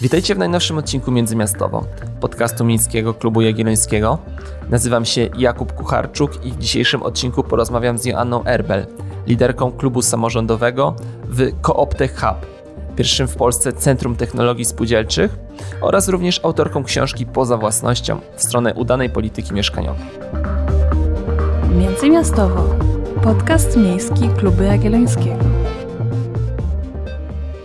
Witajcie w najnowszym odcinku Międzymiastowo, podcastu Miejskiego Klubu Jagiellońskiego. Nazywam się Jakub Kucharczuk i w dzisiejszym odcinku porozmawiam z Joanną Erbel, liderką klubu samorządowego w Cooptech Hub, pierwszym w Polsce Centrum Technologii Spółdzielczych oraz również autorką książki Poza własnością w stronę udanej polityki mieszkaniowej. Międzymiastowo. Podcast miejski Klubu Jagiellońskiego.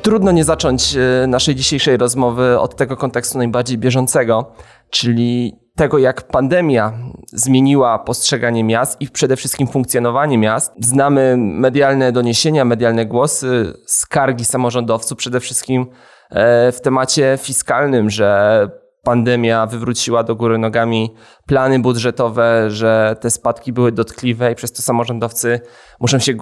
Trudno nie zacząć e, naszej dzisiejszej rozmowy od tego kontekstu najbardziej bieżącego, czyli tego, jak pandemia zmieniła postrzeganie miast i przede wszystkim funkcjonowanie miast. Znamy medialne doniesienia, medialne głosy, skargi samorządowców, przede wszystkim e, w temacie fiskalnym, że pandemia wywróciła do góry nogami plany budżetowe, że te spadki były dotkliwe i przez to samorządowcy muszą się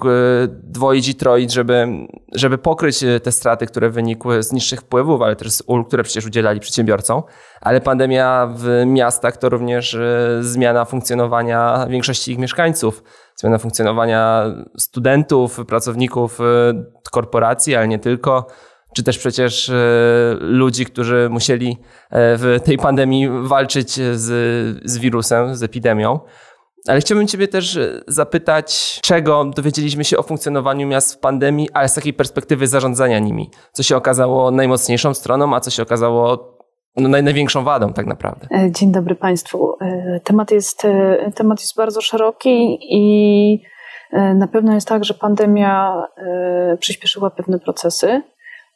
dwoić i troić, żeby, żeby pokryć e, te straty, które wynikły z niższych wpływów, ale też z ulg, które przecież udzielali przedsiębiorcom. Ale pandemia w miastach to również e, zmiana funkcjonowania większości ich mieszkańców, zmiana funkcjonowania studentów, pracowników e, korporacji, ale nie tylko czy też przecież e, ludzi, którzy musieli e, w tej pandemii walczyć z, z wirusem, z epidemią. Ale chciałbym Ciebie też zapytać, czego dowiedzieliśmy się o funkcjonowaniu miast w pandemii, ale z takiej perspektywy zarządzania nimi. Co się okazało najmocniejszą stroną, a co się okazało no, największą wadą tak naprawdę. E, dzień dobry Państwu. Temat jest, temat jest bardzo szeroki i na pewno jest tak, że pandemia przyspieszyła pewne procesy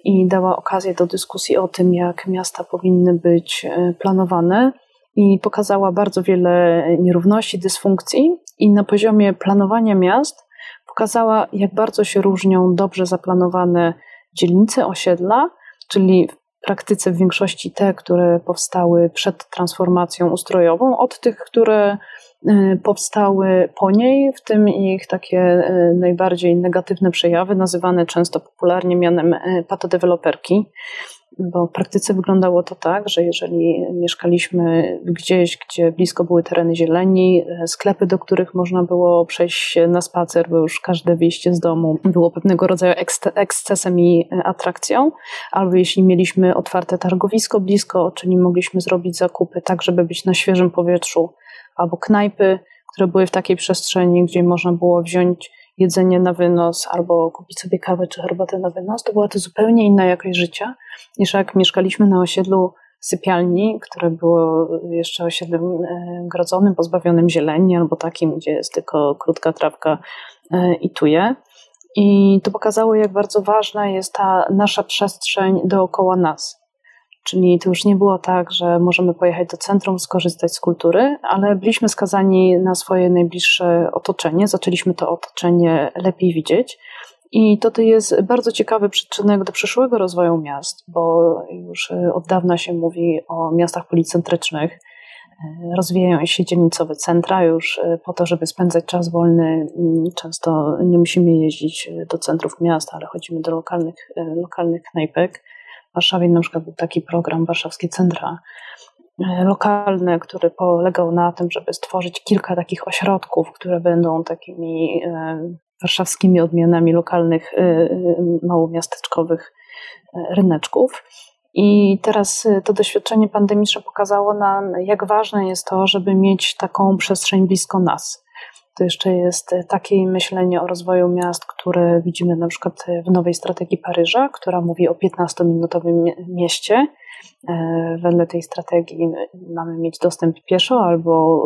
i dała okazję do dyskusji o tym, jak miasta powinny być e, planowane i pokazała bardzo wiele nierówności, dysfunkcji i na poziomie planowania miast pokazała, jak bardzo się różnią dobrze zaplanowane dzielnice, osiedla, czyli w praktyce w większości te, które powstały przed transformacją ustrojową, od tych, które powstały po niej, w tym ich takie y, najbardziej negatywne przejawy, nazywane często popularnie mianem y, patodeweloperki, bo w praktyce wyglądało to tak, że jeżeli mieszkaliśmy gdzieś, gdzie blisko były tereny zieleni, sklepy, do których można było przejść na spacer, bo już każde wyjście z domu było pewnego rodzaju ekscesem i atrakcją, albo jeśli mieliśmy otwarte targowisko blisko, czyli mogliśmy zrobić zakupy tak, żeby być na świeżym powietrzu, albo knajpy, które były w takiej przestrzeni, gdzie można było wziąć jedzenie na wynos albo kupić sobie kawę czy herbatę na wynos, to była to zupełnie inna jakość życia niż jak mieszkaliśmy na osiedlu sypialni, które było jeszcze osiedlem e, grodzonym, pozbawionym zieleni, albo takim, gdzie jest tylko krótka trawka e, i tuje. I to pokazało, jak bardzo ważna jest ta nasza przestrzeń dookoła nas. Czyli to już nie było tak, że możemy pojechać do centrum, skorzystać z kultury, ale byliśmy skazani na swoje najbliższe otoczenie. Zaczęliśmy to otoczenie lepiej widzieć. I to, jest bardzo ciekawy przyczynek do przyszłego rozwoju miast, bo już od dawna się mówi o miastach policentrycznych. Rozwijają się dzielnicowe centra już po to, żeby spędzać czas wolny. Często nie musimy jeździć do centrów miasta, ale chodzimy do lokalnych, lokalnych knajpek. W Warszawie na przykład był taki program Warszawskie Centra e, lokalne, który polegał na tym, żeby stworzyć kilka takich ośrodków, które będą takimi e, warszawskimi odmianami lokalnych, e, małomiasteczkowych ryneczków. I teraz to doświadczenie pandemiczne pokazało nam, jak ważne jest to, żeby mieć taką przestrzeń blisko nas. To jeszcze jest e, takie myślenie o rozwoju miast, które widzimy na przykład w nowej strategii Paryża, która mówi o 15-minutowym mieście. E, wedle tej strategii mamy mieć dostęp pieszo albo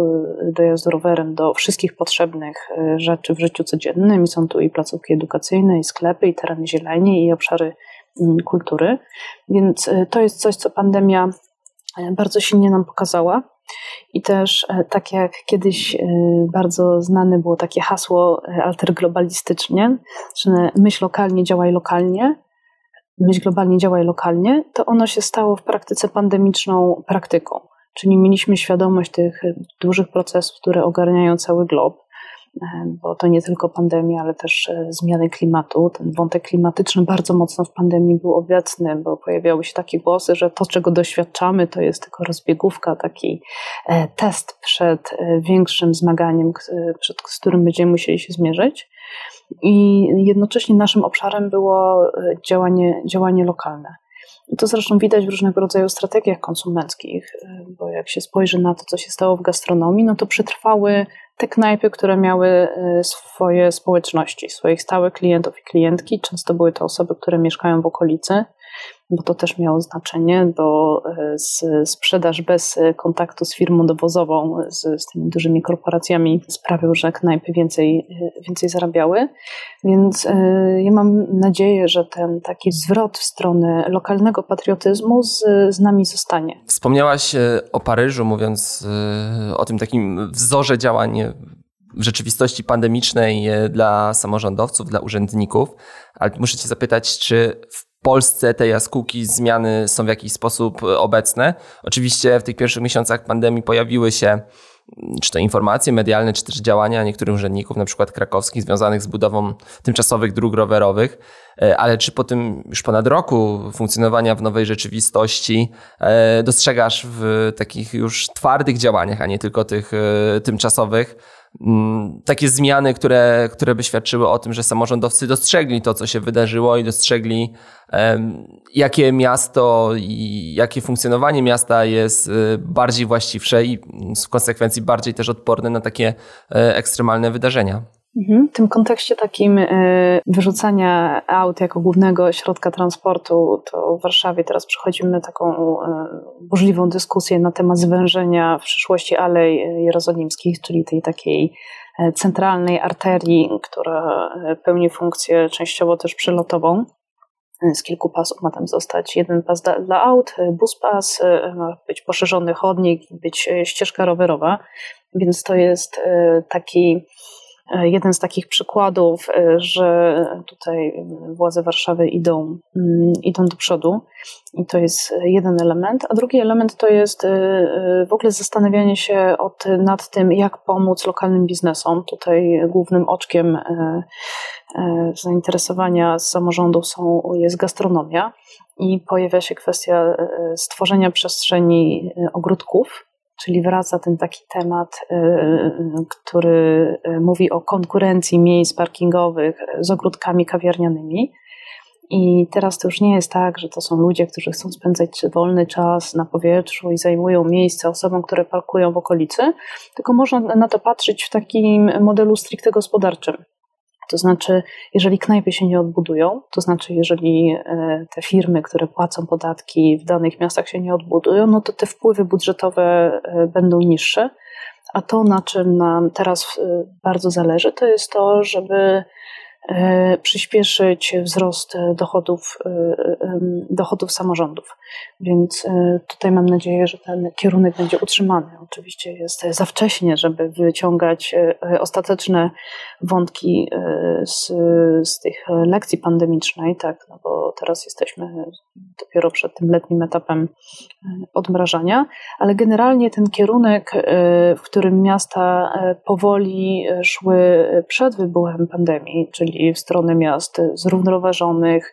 e, dojazd rowerem do wszystkich potrzebnych rzeczy w życiu codziennym. I są tu i placówki edukacyjne, i sklepy, i tereny zieleni, i obszary mm, kultury. Więc to jest coś, co pandemia bardzo silnie nam pokazała. I też e, tak jak kiedyś e, bardzo znane było takie hasło e, alterglobalistycznie, że myśl lokalnie, działaj lokalnie, myśl globalnie, działaj lokalnie, to ono się stało w praktyce pandemiczną praktyką. Czyli mieliśmy świadomość tych dużych procesów, które ogarniają cały glob, bo to nie tylko pandemia, ale też e, zmiany klimatu. Ten wątek klimatyczny bardzo mocno w pandemii był obecny, bo pojawiały się takie głosy, że to, czego doświadczamy, to jest tylko rozbiegówka, taki e, test przed e, większym zmaganiem, przed, z którym będziemy musieli się zmierzyć. I jednocześnie naszym obszarem było działanie, działanie lokalne. To zresztą widać w różnego rodzaju strategiach konsumenckich, bo jak się spojrzy na to, co się stało w gastronomii, no to przetrwały te knajpy, które miały swoje społeczności, swoich stałych klientów i klientki. Często były to osoby, które mieszkają w okolicy bo to też miało znaczenie, bo e, sprzedaż bez e, kontaktu z firmą dowozową, z, z tymi dużymi korporacjami sprawił, że knajpy więcej, e, więcej zarabiały. Więc ja mam nadzieję, że ten taki zwrot w stronę lokalnego patriotyzmu z, z nami zostanie. Wspomniałaś o Paryżu, mówiąc o tym takim wzorze działań w rzeczywistości pandemicznej dla samorządowców, dla urzędników, ale muszę Cię zapytać, czy w Polsce te jaskółki zmiany są w jakiś sposób obecne. Oczywiście w tych pierwszych miesiącach pandemii pojawiły się mm, czy to informacje medialne, czy też działania niektórych urzędników, na przykład krakowskich, związanych z budową tymczasowych dróg rowerowych, e, ale czy po tym już ponad roku funkcjonowania w nowej rzeczywistości e, dostrzegasz w takich już twardych działaniach, a nie tylko tych e, tymczasowych, takie zmiany, które, które by świadczyły o tym, że samorządowcy dostrzegli to, co się wydarzyło i dostrzegli, jakie miasto i jakie funkcjonowanie miasta jest y, bardziej właściwsze i w konsekwencji bardziej też odporne na takie e, ekstremalne wydarzenia. Mhm. W tym kontekście takim e, wyrzucania aut jako głównego środka transportu, to w Warszawie teraz przechodzimy taką e, burzliwą dyskusję na temat zwężenia w przyszłości Alej Jerozolimskich, czyli tej takiej e, centralnej arterii, która pełni funkcję częściowo też przelotową. Z kilku pasów ma tam zostać jeden pas dla, aut, bus pas, ma być poszerzony chodnik, być ścieżka rowerowa, więc to jest taki jeden z takich przykładów, e, że tutaj władze Warszawy idą, mm, idą do przodu i to jest jeden element, a drugi element to jest e, w ogóle zastanawianie się od, nad tym, jak pomóc lokalnym biznesom. Tutaj głównym oczkiem zainteresowania z samorządów są, jest gastronomia i pojawia się kwestia stworzenia przestrzeni ogródków czyli wraca ten taki temat, y, y, który y, mówi o konkurencji miejsc parkingowych z ogródkami kawiarnianymi. I teraz to już nie jest tak, że to są ludzie, którzy chcą spędzać wolny czas na powietrzu i zajmują miejsce osobom, które parkują w okolicy, tylko można na to patrzeć w takim modelu stricte gospodarczym. To znaczy, jeżeli knajpy się nie odbudują, to znaczy, jeżeli e, te firmy, które płacą podatki w danych miastach się nie odbudują, no to te wpływy budżetowe e, będą niższe. A to, na czym nam teraz e, bardzo zależy, to jest to, żeby przyspieszyć wzrost dochodów, e, dochodów samorządów. Więc e, tutaj mam nadzieję, że ten kierunek będzie utrzymany. Oczywiście jest za wcześnie, żeby wyciągać ostateczne wątki z, z tych lekcji pandemicznej, tak, no bo teraz jesteśmy dopiero przed tym letnim etapem odmrażania, ale generalnie ten kierunek, w którym miasta powoli szły przed wybuchem pandemii, czyli w stronę miast zrównoważonych,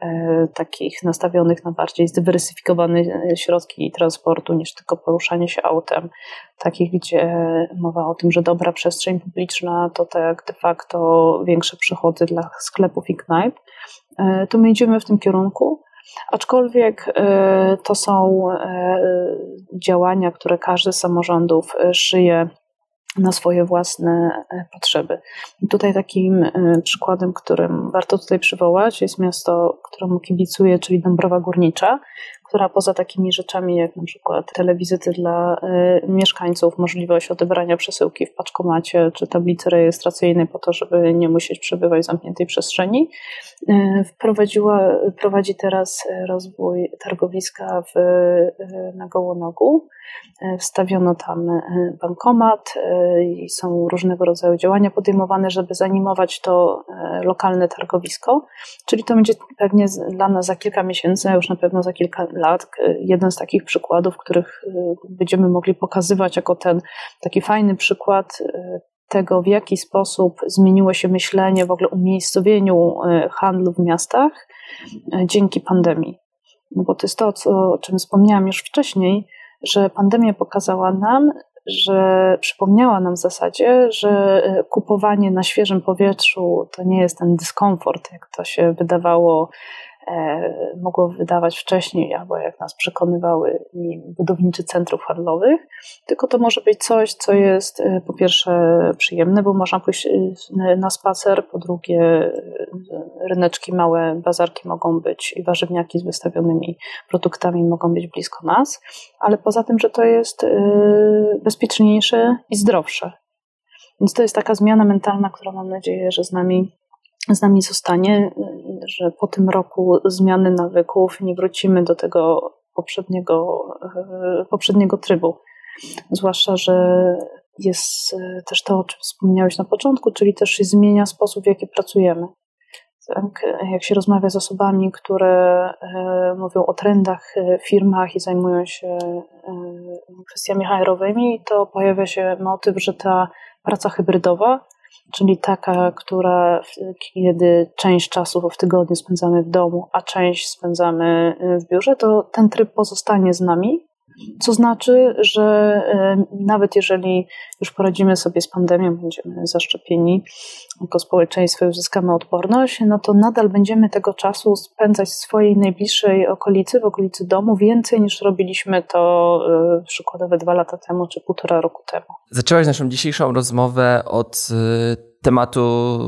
e, takich nastawionych na bardziej zdywersyfikowane środki transportu niż tylko poruszanie się autem, takich, gdzie mowa o tym, że dobra przestrzeń publiczna to tak de facto większe przychody dla sklepów i knajp, e, to my idziemy w tym kierunku. Aczkolwiek e, to są działania, które każdy z samorządów szyje na swoje własne e, potrzeby. I tutaj takim e, przykładem, którym warto tutaj przywołać, jest miasto, któremu kibicuję, czyli Dąbrowa Górnicza, która poza takimi rzeczami jak na przykład telewizyty dla y, mieszkańców, możliwość odebrania przesyłki w paczkomacie czy tablicy rejestracyjnej po to, żeby nie musieć przebywać w zamkniętej przestrzeni, y, wprowadziła, prowadzi teraz rozwój targowiska w, y, na Gołonogu. Wstawiono tam bankomat i są różnego rodzaju działania podejmowane, żeby zanimować to lokalne targowisko. Czyli to będzie pewnie dla nas za kilka miesięcy, a już na pewno za kilka lat jeden z takich przykładów, których y, będziemy mogli pokazywać jako ten taki fajny przykład y, tego, w jaki sposób zmieniło się myślenie w ogóle o umiejscowieniu handlu w miastach dzięki pandemii. No bo to jest to, co, o czym wspomniałam już wcześniej, że pandemia pokazała nam, że przypomniała nam w zasadzie, że kupowanie na świeżym powietrzu to nie jest ten dyskomfort, jak to się wydawało e, mogło wydawać wcześniej, albo jak nas przekonywały budowniczy centrów handlowych, tylko to może być coś, co jest e, po pierwsze przyjemne, bo można pójść e, na spacer, po drugie ryneczki małe, bazarki mogą być i warzywniaki z wystawionymi produktami mogą być blisko nas, ale poza tym, że to jest bezpieczniejsze i zdrowsze. Więc to jest taka zmiana mentalna, która mam nadzieję, że z nami z nami zostanie, że po tym roku zmiany nawyków nie wrócimy do tego poprzedniego, e, poprzedniego trybu. Zwłaszcza, że jest e, też to, o czym wspomniałeś na początku, czyli też się zmienia sposób, w jaki pracujemy. Tak? Jak się rozmawia z osobami, które e, mówią o trendach w firmach i zajmują się kwestiami HR-owymi, to pojawia się motyw, że ta praca hybrydowa czyli taka, która kiedy część czasu w tygodniu spędzamy w domu, a część spędzamy y, w biurze, to ten tryb pozostanie z nami. Co znaczy, że y, nawet jeżeli już poradzimy sobie z pandemią, będziemy zaszczepieni jako społeczeństwo i uzyskamy odporność, no to nadal będziemy tego czasu spędzać w swojej najbliższej okolicy, w okolicy domu, więcej niż robiliśmy to y, przykładowe dwa lata temu czy półtora roku temu. Zaczęłaś naszą dzisiejszą rozmowę od y, tematu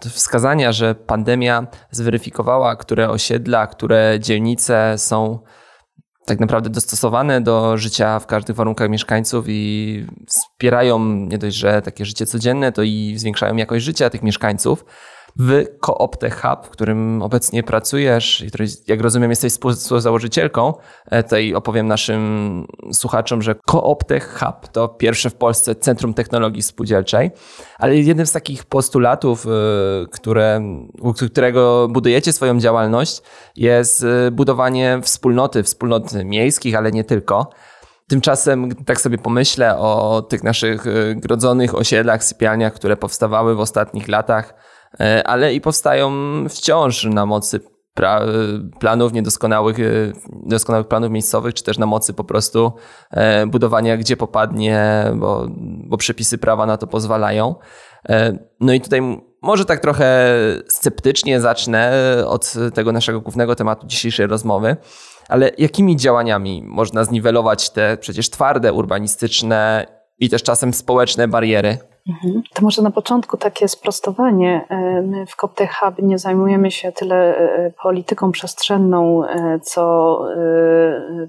wskazania, że pandemia zweryfikowała, które osiedla, które dzielnice są tak naprawdę dostosowane do życia w każdych warunkach mieszkańców i wspierają nie dość, że takie życie codzienne, to i zwiększają jakość życia tych mieszkańców w Cooptech Hub, w którym obecnie pracujesz jak rozumiem, jesteś współzałożycielką. E, tutaj opowiem naszym słuchaczom, że Cooptech Hub to pierwsze w Polsce Centrum Technologii Spółdzielczej, ale jednym z takich postulatów, e, które, którego budujecie swoją działalność, jest e, budowanie wspólnoty, wspólnot miejskich, ale nie tylko. Tymczasem, tak sobie pomyślę o tych naszych grodzonych osiedlach, sypialniach, które powstawały w ostatnich latach, ale i powstają wciąż na mocy planów niedoskonałych, e, doskonałych planów miejscowych, czy też na mocy po prostu e, budowania gdzie popadnie, bo, bo przepisy prawa na to pozwalają. No i tutaj może tak trochę sceptycznie zacznę od tego naszego głównego tematu dzisiejszej rozmowy, ale jakimi działaniami można zniwelować te przecież twarde, urbanistyczne i też czasem społeczne bariery? Mhm. To może na początku takie sprostowanie. E, my w Coptech Hub nie zajmujemy się tyle e, polityką przestrzenną, e, co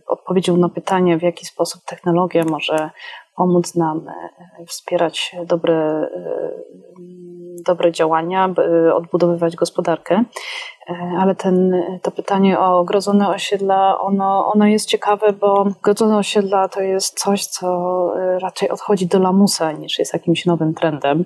odpowiedzią na pytanie, w jaki sposób technologia może pomóc nam wspierać dobre, dobre działania, by odbudowywać gospodarkę. E, ale ten, to pytanie o grodzone osiedla, ono, ono jest ciekawe, bo grodzone osiedla to jest coś, co e, raczej odchodzi do lamusa niż jest jakimś nowym trendem.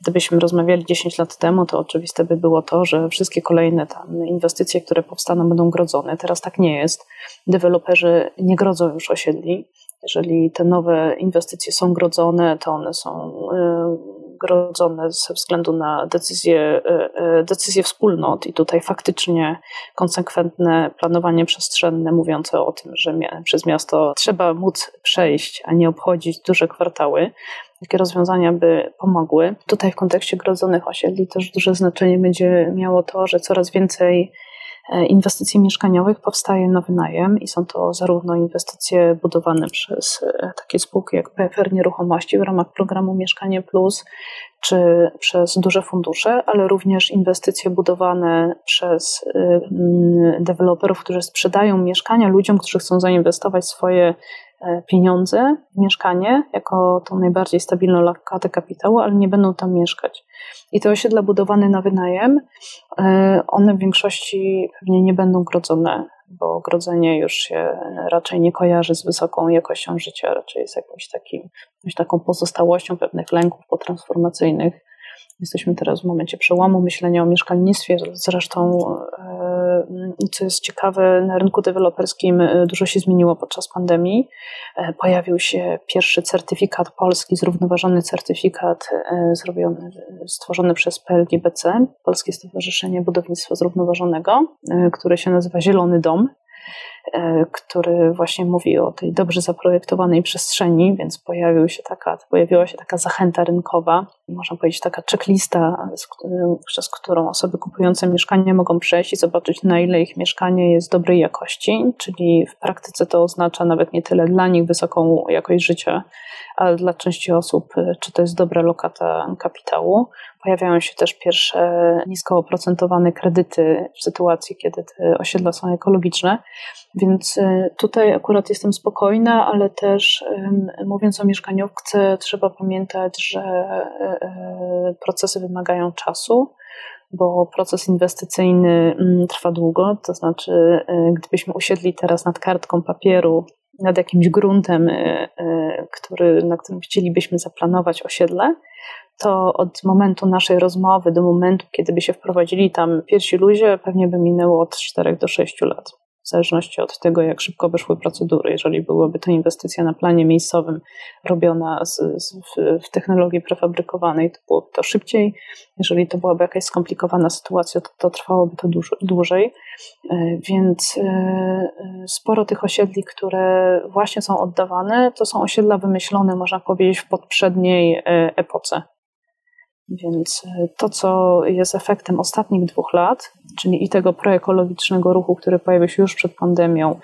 Gdybyśmy rozmawiali 10 lat temu, to oczywiste by było to, że wszystkie kolejne tam inwestycje, które powstaną, będą grodzone. Teraz tak nie jest. Deweloperzy nie grodzą już osiedli. Jeżeli te nowe inwestycje są grodzone, to one są e, grodzone ze względu na decyzje, e, e, decyzje wspólnot i tutaj faktycznie konsekwentne planowanie przestrzenne mówiące o tym, że przez miasto trzeba móc przejść, a nie obchodzić duże kwartały. Takie rozwiązania by pomogły. Tutaj w kontekście grodzonych osiedli też duże znaczenie będzie miało to, że coraz więcej inwestycji mieszkaniowych powstaje na wynajem i są to zarówno inwestycje budowane przez e, takie spółki jak PFR Nieruchomości w ramach programu Mieszkanie Plus, czy przez duże fundusze, ale również inwestycje budowane przez e, deweloperów, którzy sprzedają mieszkania ludziom, którzy chcą zainwestować swoje pieniądze w mieszkanie jako tą najbardziej stabilną lokatę kapitału, ale nie będą tam mieszkać. I te osiedla budowane na wynajem, e, one w większości pewnie nie będą grodzone, bo grodzenie już się raczej nie kojarzy z wysoką jakością życia, raczej jest jakimś takim, jakąś taką pozostałością pewnych lęków potransformacyjnych. Jesteśmy teraz w momencie przełomu myślenia o mieszkalnictwie. Zresztą, e, co jest ciekawe, na rynku deweloperskim e, dużo się zmieniło podczas pandemii. E, pojawił się pierwszy certyfikat polski, zrównoważony certyfikat zrobiony, stworzony przez PLGBC, Polskie Stowarzyszenie Budownictwa Zrównoważonego, które się nazywa Zielony Dom. e, który właśnie mówi o tej dobrze zaprojektowanej przestrzeni, więc pojawił się taka, pojawiła się taka zachęta rynkowa, można powiedzieć taka checklista, przez którą osoby kupujące mieszkanie mogą przejść i zobaczyć, na ile ich mieszkanie jest dobrej jakości, czyli w praktyce to oznacza nawet nie tyle dla nich wysoką jakość życia, ale dla części osób, czy to jest dobra lokata kapitału. Pojawiają się też pierwsze nisko oprocentowane kredyty w sytuacji, kiedy te osiedla są ekologiczne, więc e, tutaj akurat jestem spokojna, ale też mówiąc o mieszkaniówce, trzeba pamiętać, że e, procesy wymagają czasu bo proces inwestycyjny mm, trwa długo. To znaczy, gdybyśmy usiedli teraz nad kartką papieru, nad jakimś gruntem, który, na którym chcielibyśmy zaplanować osiedle, to od momentu naszej rozmowy do momentu, kiedy by się wprowadzili tam pierwsi ludzie, pewnie by minęło od 4 do 6 lat w zależności od tego, jak szybko wyszły procedury. Jeżeli byłaby to inwestycja na planie miejscowym robiona z, z, w, w, technologii prefabrykowanej, to byłoby to szybciej. Jeżeli to byłaby jakaś skomplikowana sytuacja, to, to trwałoby to dłuż, dłużej. E, więc e, sporo tych osiedli, które właśnie są oddawane, to są osiedla wymyślone, można powiedzieć, w poprzedniej e, epoce. Więc e, to, co jest efektem ostatnich dwóch lat, czyli i tego proekologicznego ruchu, który pojawił się już przed pandemią,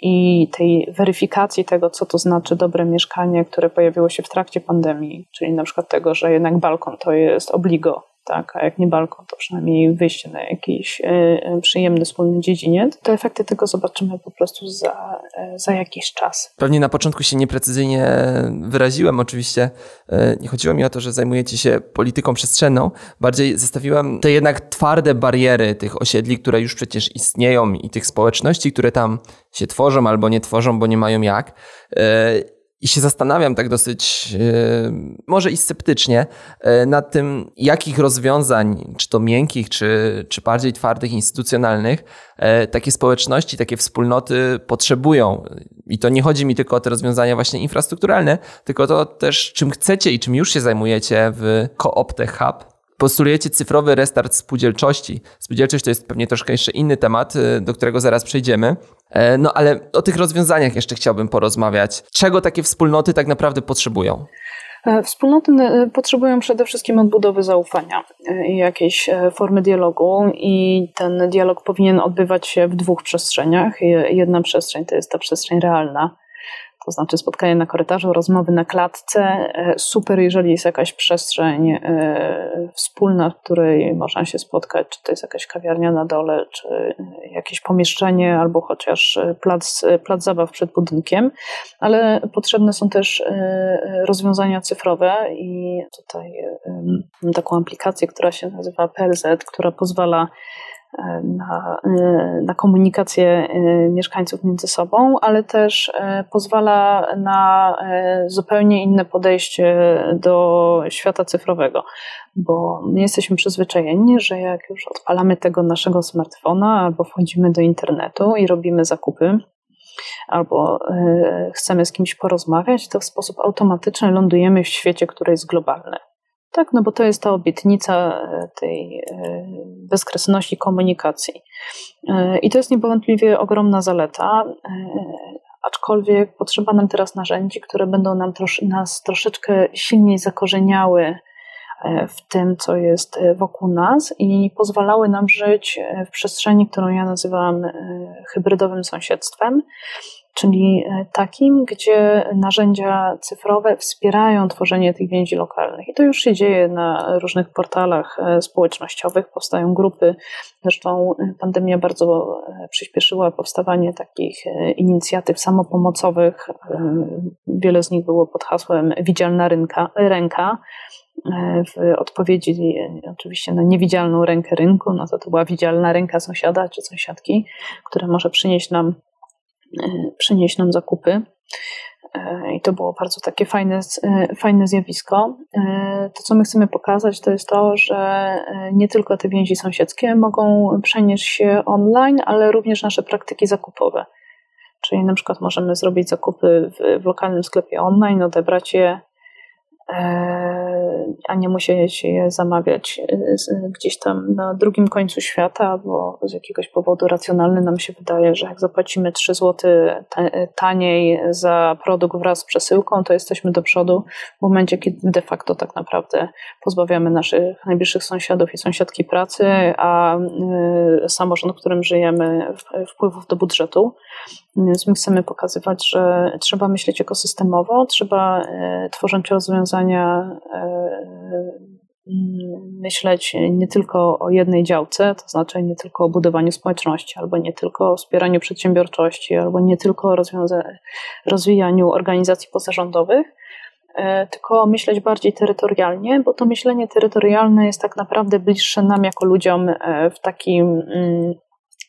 i tej weryfikacji tego, co to znaczy dobre mieszkanie, które pojawiło się w trakcie pandemii, czyli na przykład tego, że jednak balkon to jest obligo tak, a jak nie balkon, to przynajmniej wyjście na jakiś e, e, przyjemny wspólny dziedziniec, to efekty tego zobaczymy po prostu za, e, za jakiś czas. Pewnie na początku się nieprecyzyjnie wyraziłem, oczywiście. Nie chodziło mi o to, że zajmujecie się polityką przestrzenną, bardziej zestawiłem te jednak twarde bariery tych osiedli, które już przecież istnieją i tych społeczności, które tam się tworzą albo nie tworzą, bo nie mają jak i się zastanawiam tak dosyć, yy, może i sceptycznie, yy, nad tym, jakich rozwiązań, czy to miękkich, czy, czy bardziej twardych, instytucjonalnych, yy, takie społeczności, takie wspólnoty potrzebują. I to nie chodzi mi tylko o te rozwiązania właśnie infrastrukturalne, tylko to też, czym chcecie i czym już się zajmujecie w Cooptech Hub postulujecie cyfrowy restart spółdzielczości. Spółdzielczość to jest pewnie troszkę jeszcze inny temat, y, do którego zaraz przejdziemy. E, no ale o tych rozwiązaniach jeszcze chciałbym porozmawiać. Czego takie wspólnoty tak naprawdę potrzebują? E, wspólnoty e, potrzebują przede wszystkim odbudowy zaufania i jakiejś formy dialogu, i ten dialog powinien odbywać się w dwóch przestrzeniach. Jedna przestrzeń to jest ta przestrzeń realna, to znaczy spotkanie na korytarzu, rozmowy na klatce. E, super, jeżeli jest jakaś przestrzeń e, wspólna, w której można się spotkać, czy to jest jakaś kawiarnia na dole, czy jakieś pomieszczenie, albo chociaż plac, plac zabaw przed budynkiem, ale potrzebne są też e, rozwiązania cyfrowe i tutaj mam taką aplikację, która się nazywa PLZ, która pozwala na, na komunikację e, mieszkańców między sobą, ale też e, pozwala na e, zupełnie inne podejście do świata cyfrowego, bo my jesteśmy przyzwyczajeni, że jak już odpalamy tego naszego smartfona albo wchodzimy do internetu i robimy zakupy, albo chcemy z kimś porozmawiać, to w sposób automatyczny lądujemy w świecie, który jest globalny. Tak, no bo to jest ta obietnica e, tej e, bezkresności komunikacji. E, I to jest niewątpliwie ogromna zaleta, aczkolwiek potrzeba nam teraz narzędzi, które będą nam trosz, nas troszeczkę silniej zakorzeniały w tym, co jest wokół nas i pozwalały nam żyć w przestrzeni, którą ja nazywam hybrydowym sąsiedztwem, czyli e, takim, gdzie narzędzia cyfrowe wspierają tworzenie tych więzi lokalnych. I to już się dzieje na różnych portalach e, społecznościowych, powstają grupy. Zresztą e, pandemia bardzo przyspieszyła powstawanie takich inicjatyw samopomocowych. Wiele z nich było pod hasłem Widzialna rynka, ręka. W odpowiedzi oczywiście na niewidzialną rękę rynku, no to to była widzialna ręka sąsiada czy sąsiadki, która może przynieść nam przynieść nam zakupy. E, I to było bardzo takie fajne, e, fajne zjawisko. To, co my chcemy pokazać, to jest to, że nie tylko te więzi sąsiedzkie mogą przenieść się online, ale również nasze praktyki zakupowe. Czyli na przykład możemy zrobić zakupy w, w lokalnym sklepie online, odebrać je a nie musieć je zamawiać gdzieś tam na drugim końcu świata, bo z jakiegoś powodu racjonalny nam się wydaje, że jak zapłacimy 3 zł taniej za produkt wraz z przesyłką, to jesteśmy do przodu w momencie, kiedy de facto tak naprawdę pozbawiamy naszych najbliższych sąsiadów i sąsiadki pracy, a samorząd, w którym żyjemy, wpływów do budżetu. Więc my chcemy pokazywać, że trzeba myśleć ekosystemowo, trzeba tworząc rozwiązania myśleć nie tylko o jednej działce, to znaczy nie tylko o budowaniu społeczności, albo nie tylko o wspieraniu przedsiębiorczości, albo nie tylko o rozwijaniu organizacji pozarządowych, e, tylko myśleć bardziej terytorialnie, bo to myślenie terytorialne jest tak naprawdę bliższe nam jako ludziom w takim mm,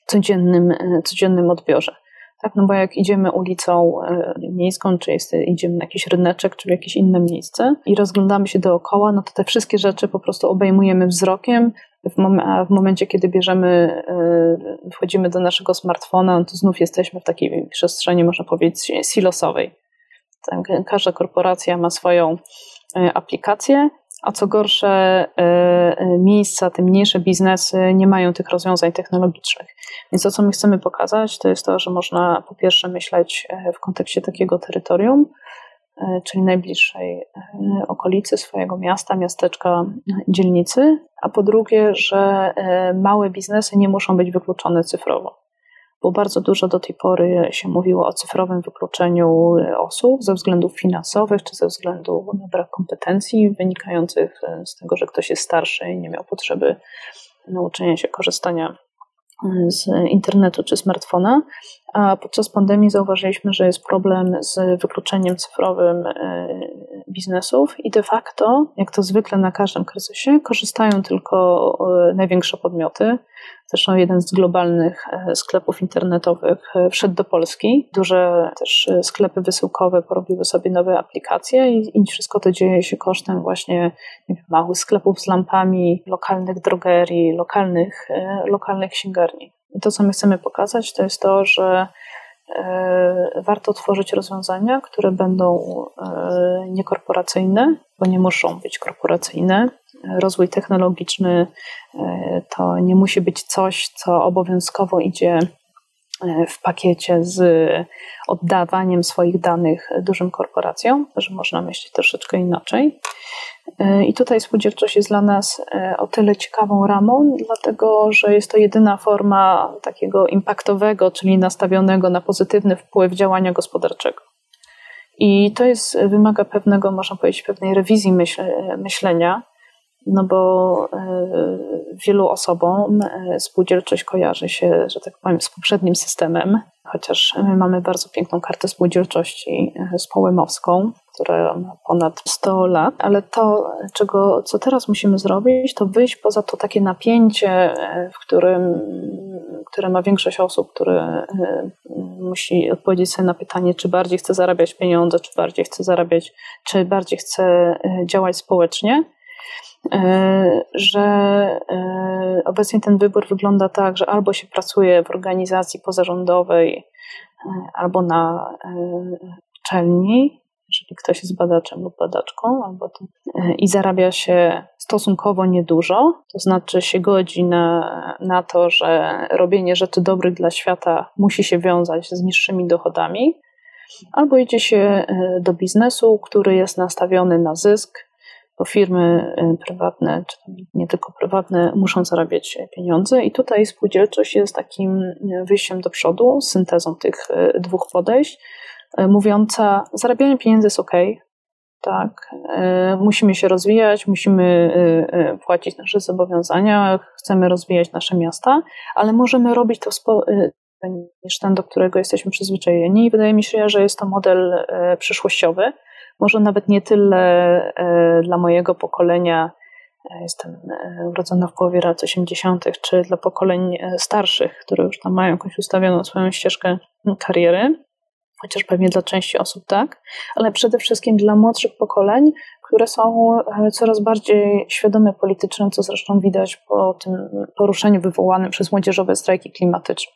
codziennym, codziennym odbiorze. Tak, no bo jak idziemy ulicą e, miejską, czy jest, idziemy na jakiś ryneczek, czy w jakieś inne miejsce i rozglądamy się dookoła, no to te wszystkie rzeczy po prostu obejmujemy wzrokiem, w, mom a w momencie, kiedy bierzemy, e, wchodzimy do naszego smartfona, no to znów jesteśmy w takiej przestrzeni, można powiedzieć, silosowej. Tak, każda korporacja ma swoją e, aplikację, a co gorsze, e, e, miejsca, te mniejsze biznesy nie mają tych rozwiązań technologicznych. Więc to, co my chcemy pokazać, to jest to, że można po pierwsze myśleć e, w kontekście takiego terytorium, czyli najbliższej okolicy swojego miasta, miasteczka, dzielnicy, a po drugie, że małe biznesy nie muszą być wykluczone cyfrowo bo bardzo dużo do tej pory się mówiło o cyfrowym wykluczeniu osób ze względów finansowych czy ze względu na brak kompetencji wynikających z tego, że ktoś jest starszy i nie miał potrzeby nauczenia się korzystania z internetu czy smartfona, a podczas pandemii zauważyliśmy, że jest problem z wykluczeniem cyfrowym e, biznesów i de facto, jak to zwykle na każdym kryzysie, korzystają tylko e, największe podmioty. Zresztą jeden z globalnych e, sklepów internetowych wszedł do Polski. Duże też sklepy wysyłkowe porobiły sobie nowe aplikacje i, wszystko to dzieje się kosztem właśnie wiem, małych sklepów z lampami, lokalnych drogerii, lokalnych, lokalnych księgarni. I to, co my chcemy pokazać, to jest to, że e, warto tworzyć rozwiązania, które będą e, niekorporacyjne, bo nie muszą być korporacyjne. Rozwój technologiczny e, to nie musi być coś, co obowiązkowo idzie w pakiecie z oddawaniem swoich danych dużym korporacjom, że można myśleć troszeczkę inaczej. I tutaj spółdzielczość jest dla nas e, o tyle ciekawą ramą, dlatego że jest to jedyna forma takiego impaktowego, czyli nastawionego na pozytywny wpływ działania gospodarczego. I to jest, wymaga pewnego, można powiedzieć, pewnej rewizji myśl, myślenia, no bo e, wielu osobom e, spółdzielczość kojarzy się, że tak powiem, z poprzednim systemem, chociaż my mamy bardzo piękną kartę spółdzielczości społemowską, która ma ponad 100 lat, ale to, czego, co teraz musimy zrobić, to wyjść poza to takie napięcie, e, w którym, które ma większość osób, które e, musi odpowiedzieć sobie na pytanie, czy bardziej chce zarabiać pieniądze, czy bardziej chce zarabiać, czy bardziej chce e, działać społecznie że obecnie ten wybór wygląda tak, że albo się pracuje w organizacji pozarządowej, albo na uczelni, jeżeli ktoś jest badaczem lub badaczką, albo to, e, i zarabia się stosunkowo niedużo, to znaczy się godzi na, na to, że robienie rzeczy dobrych dla świata musi się wiązać z niższymi dochodami, albo idzie się e, do biznesu, który jest nastawiony na zysk, bo firmy e, prywatne, czy nie tylko prywatne, muszą zarabiać pieniądze, i tutaj spółdzielczość jest takim wyjściem do przodu, syntezą tych dwóch podejść mówiąca: zarabianie pieniędzy jest ok, tak, e, musimy się rozwijać, musimy e, płacić nasze zobowiązania, chcemy rozwijać nasze miasta, ale możemy robić to niż ten, do którego jesteśmy przyzwyczajeni. I wydaje mi się, że jest to model przyszłościowy. Może nawet nie tyle dla mojego pokolenia, jestem urodzona w połowie lat 80., czy dla pokoleń starszych, które już tam mają jakąś ustawioną swoją ścieżkę kariery, chociaż pewnie dla części osób tak, ale przede wszystkim dla młodszych pokoleń, które są e, coraz bardziej świadome politycznie, co zresztą widać po tym poruszeniu wywołanym przez młodzieżowe strajki klimatyczne.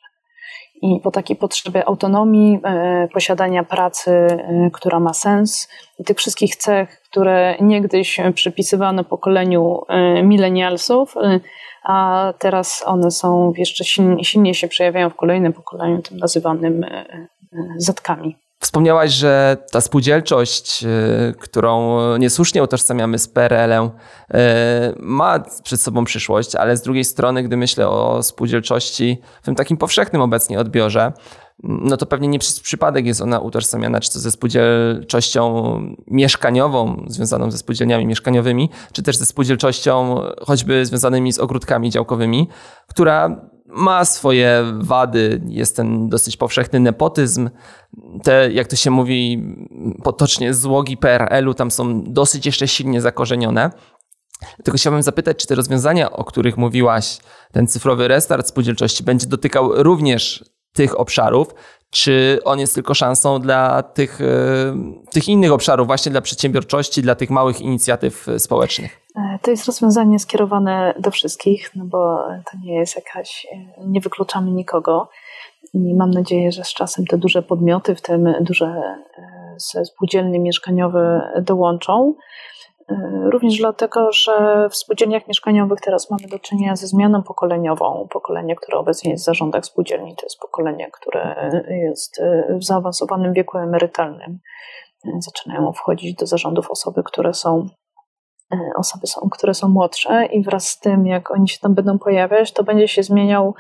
i po takiej potrzebie autonomii, e, posiadania pracy, e, która ma sens i tych wszystkich cech, które niegdyś przypisywano pokoleniu milenialsów, a teraz one są jeszcze silnie, silnie się przejawiają w kolejnym pokoleniu, tym nazywanym zetkami. Wspomniałaś, że ta spółdzielczość, y, którą niesłusznie utożsamiamy z PRL-em, y, ma przed sobą przyszłość, ale z drugiej strony, gdy myślę o spółdzielczości w tym takim powszechnym obecnie odbiorze, no to pewnie nie przez przypadek jest ona utożsamiana, czy to ze spółdzielczością mieszkaniową, związaną ze spółdzielniami mieszkaniowymi, czy też ze spółdzielczością choćby związanymi z ogródkami działkowymi, która ma swoje wady, jest ten dosyć powszechny nepotyzm. Te, jak to się mówi potocznie, złogi PRL-u tam są dosyć jeszcze silnie zakorzenione. Tylko chciałbym zapytać, czy te rozwiązania, o których mówiłaś, ten cyfrowy restart spółdzielczości będzie dotykał również tych obszarów, czy on jest tylko szansą dla tych, e, tych innych obszarów, właśnie dla przedsiębiorczości, dla tych małych inicjatyw społecznych? E, to jest rozwiązanie skierowane do wszystkich, no bo to nie jest jakaś, e, nie wykluczamy nikogo. I mam nadzieję, że z czasem te duże podmioty, w tym duże spółdzielnie mieszkaniowe dołączą. Również dlatego, że w spółdzielniach mieszkaniowych teraz mamy do czynienia ze zmianą pokoleniową. Pokolenie, które obecnie jest w zarządach spółdzielni, to jest pokolenie, które jest w zaawansowanym wieku emerytalnym. Zaczynają wchodzić do zarządów osoby, które są osoby są, które są młodsze i wraz z tym, jak oni się tam będą pojawiać, to będzie się zmieniał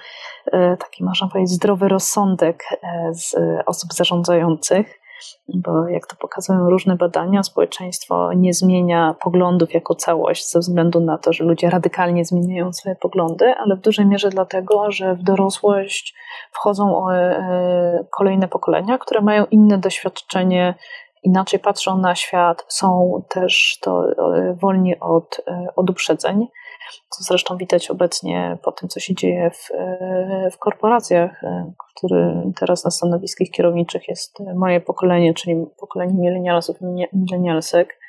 taki, można powiedzieć, zdrowy rozsądek z osób zarządzających bo jak to pokazują różne badania, społeczeństwo nie zmienia poglądów jako całość ze względu na to, że ludzie radykalnie zmieniają swoje poglądy, ale w dużej mierze dlatego, że w dorosłość wchodzą e, kolejne pokolenia, które mają inne doświadczenie inaczej patrzą na świat, są też to e, wolni od, e, od uprzedzeń co zresztą widać obecnie po tym, co się dzieje w, w korporacjach, który teraz na stanowiskach kierowniczych jest moje pokolenie, czyli pokolenie milenialsów i milenialsek.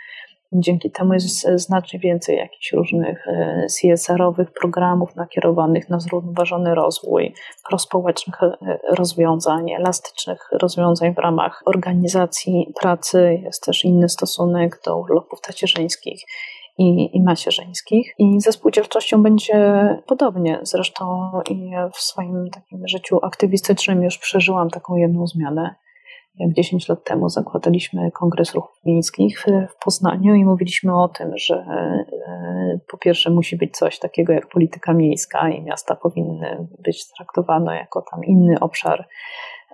Dzięki temu jest znacznie więcej jakichś różnych e, CSR-owych programów nakierowanych na zrównoważony rozwój, prospołecznych e, rozwiązań, elastycznych rozwiązań w ramach organizacji pracy. Jest też inny stosunek do urlopów tacierzyńskich i, i macierzyńskich. I ze spółdzielczością będzie podobnie. Zresztą ja w swoim takim życiu aktywistycznym już przeżyłam taką jedną zmianę. Jak 10 lat temu zakładaliśmy Kongres Ruchów Miejskich w Poznaniu i mówiliśmy o tym, że e, po pierwsze musi być coś takiego jak polityka miejska i miasta powinny być traktowane jako tam inny obszar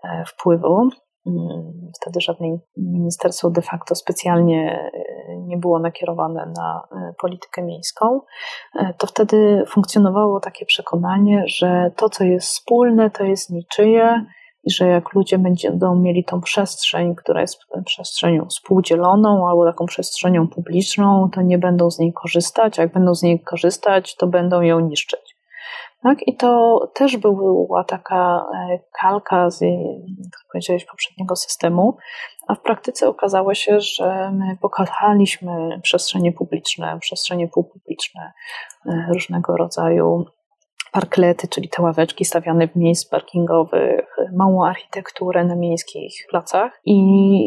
e, wpływu. Mm, wtedy żadne ministerstwo de facto specjalnie e, nie było nakierowane na politykę miejską, to wtedy funkcjonowało takie przekonanie, że to, co jest wspólne, to jest niczyje i że jak ludzie będą mieli tą przestrzeń, która jest przestrzenią współdzieloną albo taką przestrzenią publiczną, to nie będą z niej korzystać, a jak będą z niej korzystać, to będą ją niszczyć. Tak? I to też była taka e, kalka z, tak powiedziałeś, poprzedniego systemu, a w praktyce okazało się, że my pokochaliśmy przestrzenie publiczne, przestrzenie półpubliczne, e, różnego rodzaju parklety, czyli te ławeczki stawiane w miejsc parkingowych, małą architekturę na miejskich placach. I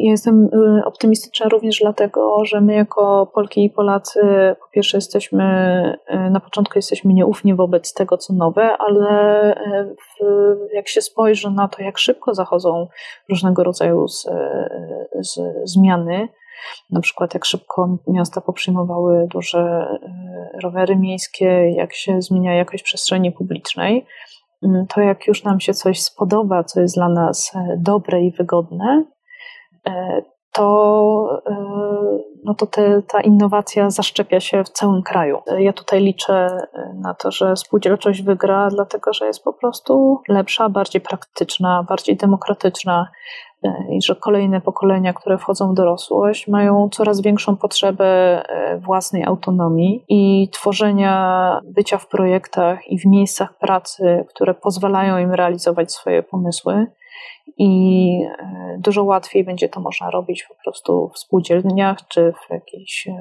jestem y, optymistyczna również dlatego, że my jako Polki i Polacy po pierwsze jesteśmy, y, na początku jesteśmy nieufni wobec tego, co nowe, ale y, w, jak się spojrzy na to, jak szybko zachodzą różnego rodzaju z, z, zmiany, na przykład jak szybko miasta poprzyjmowały duże e, rowery miejskie, jak się zmienia jakość przestrzeni publicznej, mm, to jak już nam się coś spodoba, co jest dla nas e, dobre i wygodne, e, to, no to te, ta innowacja zaszczepia się w całym kraju. Ja tutaj liczę na to, że spółdzielczość wygra, dlatego że jest po prostu lepsza, bardziej praktyczna, bardziej demokratyczna, i że kolejne pokolenia, które wchodzą w dorosłość, mają coraz większą potrzebę e, własnej autonomii i tworzenia bycia w projektach i w miejscach pracy, które pozwalają im realizować swoje pomysły. I e, dużo łatwiej będzie to można robić po prostu w spółdzielniach czy w jakichś e,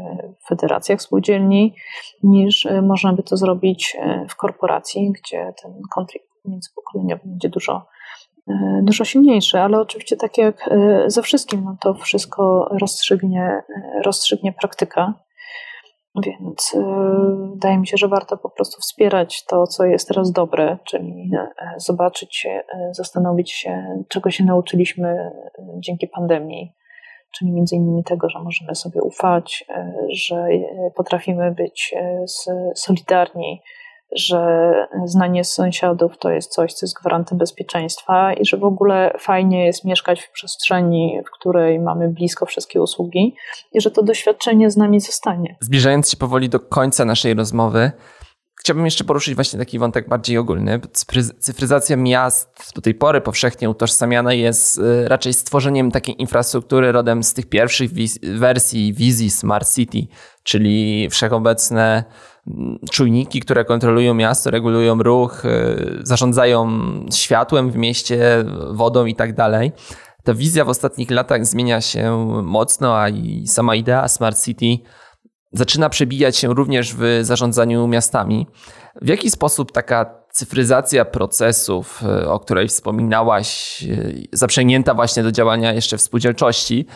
federacjach spółdzielni, niż można by to zrobić w korporacji, gdzie ten konflikt międzypokoleniowy będzie dużo dużo silniejszy, ale oczywiście tak jak ze wszystkim, no to wszystko rozstrzygnie, rozstrzygnie praktyka. Więc wydaje mi się, że warto po prostu wspierać to, co jest teraz dobre, czyli zobaczyć, zastanowić się, czego się nauczyliśmy dzięki pandemii, czyli między innymi tego, że możemy sobie ufać, e, że e, potrafimy być e, solidarni, że znanie sąsiadów to jest coś, co jest gwarantem bezpieczeństwa i że w ogóle fajnie jest mieszkać w przestrzeni, w której mamy blisko wszystkie usługi i że to doświadczenie z nami zostanie. Zbliżając się powoli do końca naszej rozmowy, Chciałbym jeszcze poruszyć właśnie taki wątek bardziej ogólny. Cyfryzacja miast do tej pory powszechnie utożsamiana jest raczej stworzeniem takiej infrastruktury rodem z tych pierwszych wersji wizji Smart City, czyli wszechobecne czujniki, które kontrolują miasto, regulują ruch, y, zarządzają światłem w mieście, wodą i tak dalej. Ta wizja w ostatnich latach zmienia się mocno, a i sama idea Smart City zaczyna przebijać się również w zarządzaniu miastami. W jaki sposób taka cyfryzacja procesów, e, o której wspominałaś, e, zaprzęgnięta właśnie do działania jeszcze w spółdzielczości,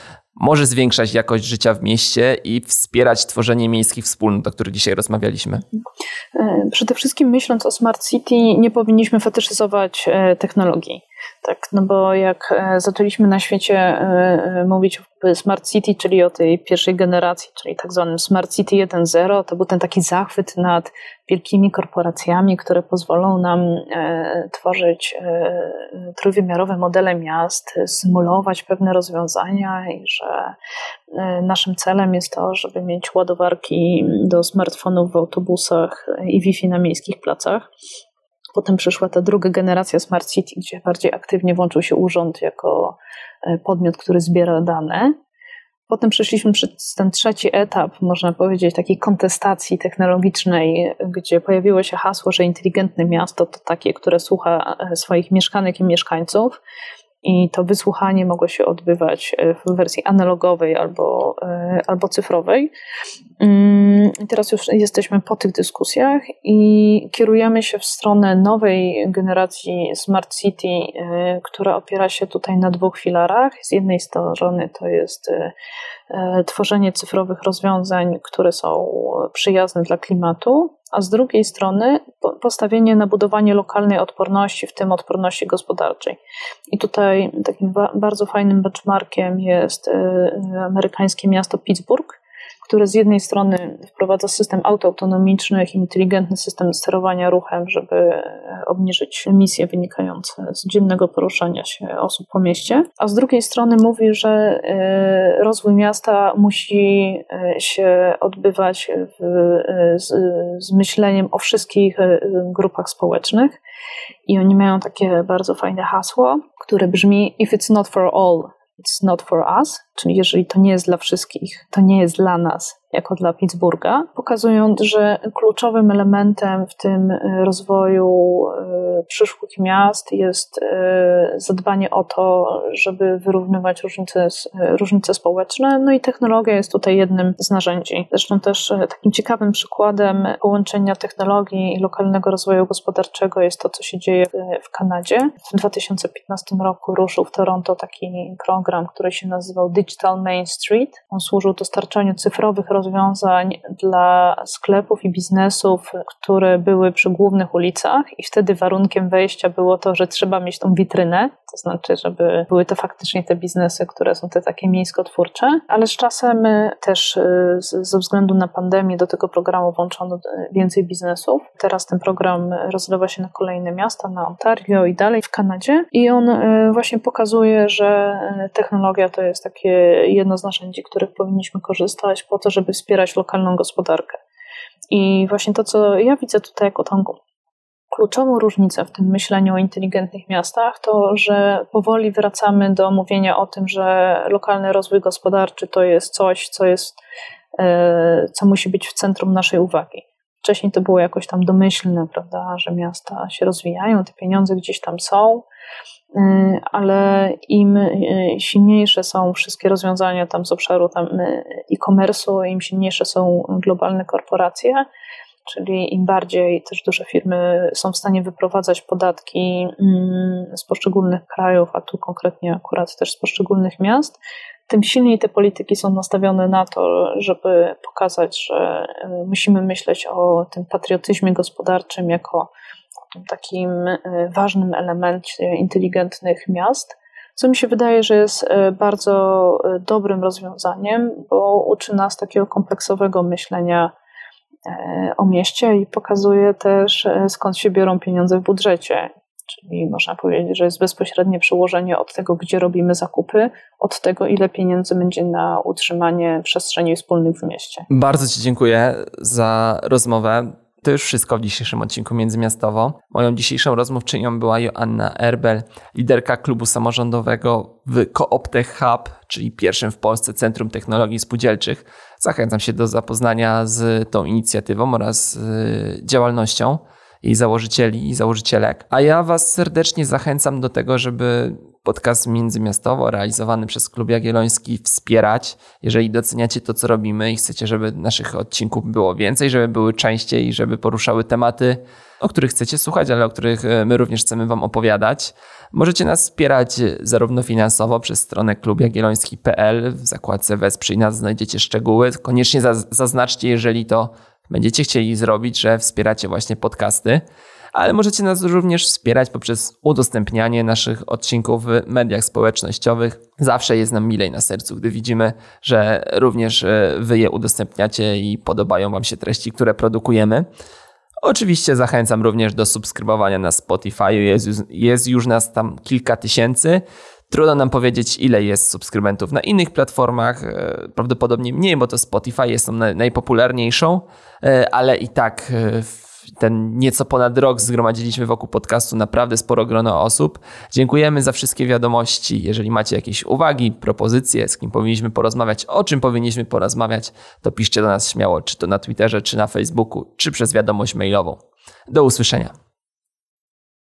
może zwiększać jakość życia w mieście i wspierać tworzenie miejskich wspólnot, o których dzisiaj rozmawialiśmy? E, przede wszystkim myśląc o Smart City, nie powinniśmy fetyszyzować technologii. Tak, no bo jak zaczęliśmy na świecie mówić o Smart City, czyli o tej pierwszej generacji, czyli tak zwanym Smart City 1.0, to był ten taki zachwyt nad wielkimi korporacjami, które pozwolą nam e, tworzyć e, trójwymiarowe modele miast, symulować pewne rozwiązania i że e, naszym celem jest to, żeby mieć ładowarki do smartfonów w autobusach i Wi-Fi na miejskich placach. Potem przyszła ta druga generacja Smart City, gdzie bardziej aktywnie włączył się urząd jako podmiot, który zbiera dane. Potem przeszliśmy przez ten trzeci etap, można powiedzieć, takiej kontestacji technologicznej, gdzie pojawiło się hasło, że inteligentne miasto to takie, które słucha e, swoich mieszkanek i mieszkańców. I to wysłuchanie mogło się odbywać e, w wersji analogowej albo, e, albo cyfrowej. Mm, teraz już jesteśmy po tych dyskusjach i kierujemy się w stronę nowej generacji Smart City, e, która opiera się tutaj na dwóch filarach. Z jednej strony to jest tworzenie cyfrowych rozwiązań, które są przyjazne dla klimatu, a z drugiej strony postawienie na budowanie lokalnej odporności, w tym odporności gospodarczej. I tutaj takim bardzo fajnym benchmarkiem jest amerykańskie miasto Pittsburgh, które z jednej strony wprowadza system autoautonomicznych, inteligentny system sterowania ruchem, żeby e, obniżyć emisje wynikające z dziennego poruszania się osób po mieście, a z drugiej strony mówi, że e, rozwój miasta musi e, się odbywać w, z, z myśleniem o wszystkich grupach społecznych. I oni mają takie bardzo fajne hasło, które brzmi: If it's not for all, it's not for us, czyli jeżeli to nie jest dla wszystkich, to nie jest dla nas, jako dla Pittsburgha, pokazując, że kluczowym elementem w tym e, rozwoju e, przyszłych miast jest e, zadbanie o to, żeby wyrównywać różnice, różnice społeczne, no i technologia jest tutaj jednym z narzędzi. Zresztą też takim ciekawym przykładem połączenia technologii i lokalnego rozwoju gospodarczego jest to, co się dzieje w Kanadzie. W 2015 roku ruszył w Toronto taki program, który się nazywał Main Street. On służył dostarczaniu cyfrowych rozwiązań rozwiązań dla sklepów i biznesów, które były przy głównych ulicach, i wtedy warunkiem wejścia było to, że trzeba mieć tą witrynę, to znaczy, żeby były to faktycznie te biznesy, które są te takie miejskotwórcze, ale z czasem y, też y, ze względu na pandemię do tego programu włączono y, więcej biznesów. Teraz ten program rozlewa się na kolejne miasta, na Ontario i dalej w Kanadzie, i on właśnie pokazuje, że technologia to jest takie jedno z narzędzi, których powinniśmy korzystać po to, żeby wspierać lokalną gospodarkę. I właśnie to, co ja widzę tutaj jako tą kluczową różnicę w tym myśleniu o inteligentnych miastach, to że powoli wracamy do mówienia o tym, że lokalny rozwój gospodarczy to jest coś, co jest, e, co musi być w centrum naszej uwagi. Wcześniej to było jakoś tam domyślne, prawda, że miasta się rozwijają, te pieniądze gdzieś tam są, Y, ale im y, silniejsze są wszystkie rozwiązania tam z obszaru tam y, e-commerce'u, im silniejsze są globalne korporacje, czyli im bardziej też duże firmy są w stanie wyprowadzać podatki mm, z poszczególnych krajów, a tu konkretnie akurat też z poszczególnych miast, tym silniej te polityki są nastawione na to, żeby pokazać, że y, musimy myśleć o tym patriotyzmie gospodarczym jako takim y, ważnym elemencie inteligentnych miast co mi się wydaje, że jest e, bardzo e, dobrym rozwiązaniem, bo uczy nas takiego kompleksowego myślenia e, o mieście i pokazuje też, skąd się biorą pieniądze w budżecie. Czyli można powiedzieć, że jest bezpośrednie przełożenie od tego, gdzie robimy zakupy, od tego, ile pieniędzy będzie na utrzymanie przestrzeni wspólnych w mieście. Bardzo Ci dziękuję za rozmowę. To już wszystko w dzisiejszym odcinku Międzymiastowo. Moją dzisiejszą rozmówczynią była Joanna Erbel, liderka klubu samorządowego w Cooptech Hub, czyli pierwszym w Polsce Centrum Technologii Spółdzielczych. Zachęcam się do zapoznania z tą inicjatywą oraz z działalnością jej założycieli i założycielek. A ja Was serdecznie zachęcam do tego, żeby podcast międzymiastowo realizowany przez Klub Jagielloński wspierać. Jeżeli doceniacie to, co robimy i chcecie, żeby naszych odcinków było więcej, żeby były częściej, żeby poruszały tematy, o których chcecie słuchać, ale o których e, my również chcemy Wam opowiadać, możecie nas wspierać zarówno finansowo przez stronę klubjagielloński.pl. W zakładce Wesprzyj nas znajdziecie szczegóły. Koniecznie zaznaczcie, jeżeli to będziecie chcieli zrobić, że wspieracie właśnie podcasty ale możecie nas również wspierać poprzez udostępnianie naszych odcinków w mediach społecznościowych. Zawsze jest nam milej na sercu, gdy widzimy, że również e, wy je udostępniacie i podobają wam się treści, które produkujemy. Oczywiście zachęcam również do subskrybowania na Spotify. Jest, jest już nas tam kilka tysięcy. Trudno nam powiedzieć, ile jest subskrybentów na innych platformach. E, prawdopodobnie mniej, bo to Spotify jest tą najpopularniejszą, e, ale i tak ten nieco ponad rok zgromadziliśmy wokół podcastu naprawdę sporo grono osób. Dziękujemy za wszystkie wiadomości. Jeżeli macie jakieś uwagi, propozycje, z kim powinniśmy porozmawiać, o czym powinniśmy porozmawiać, to piszcie do nas śmiało, czy to na Twitterze, czy na Facebooku, czy przez wiadomość mailową. Do usłyszenia.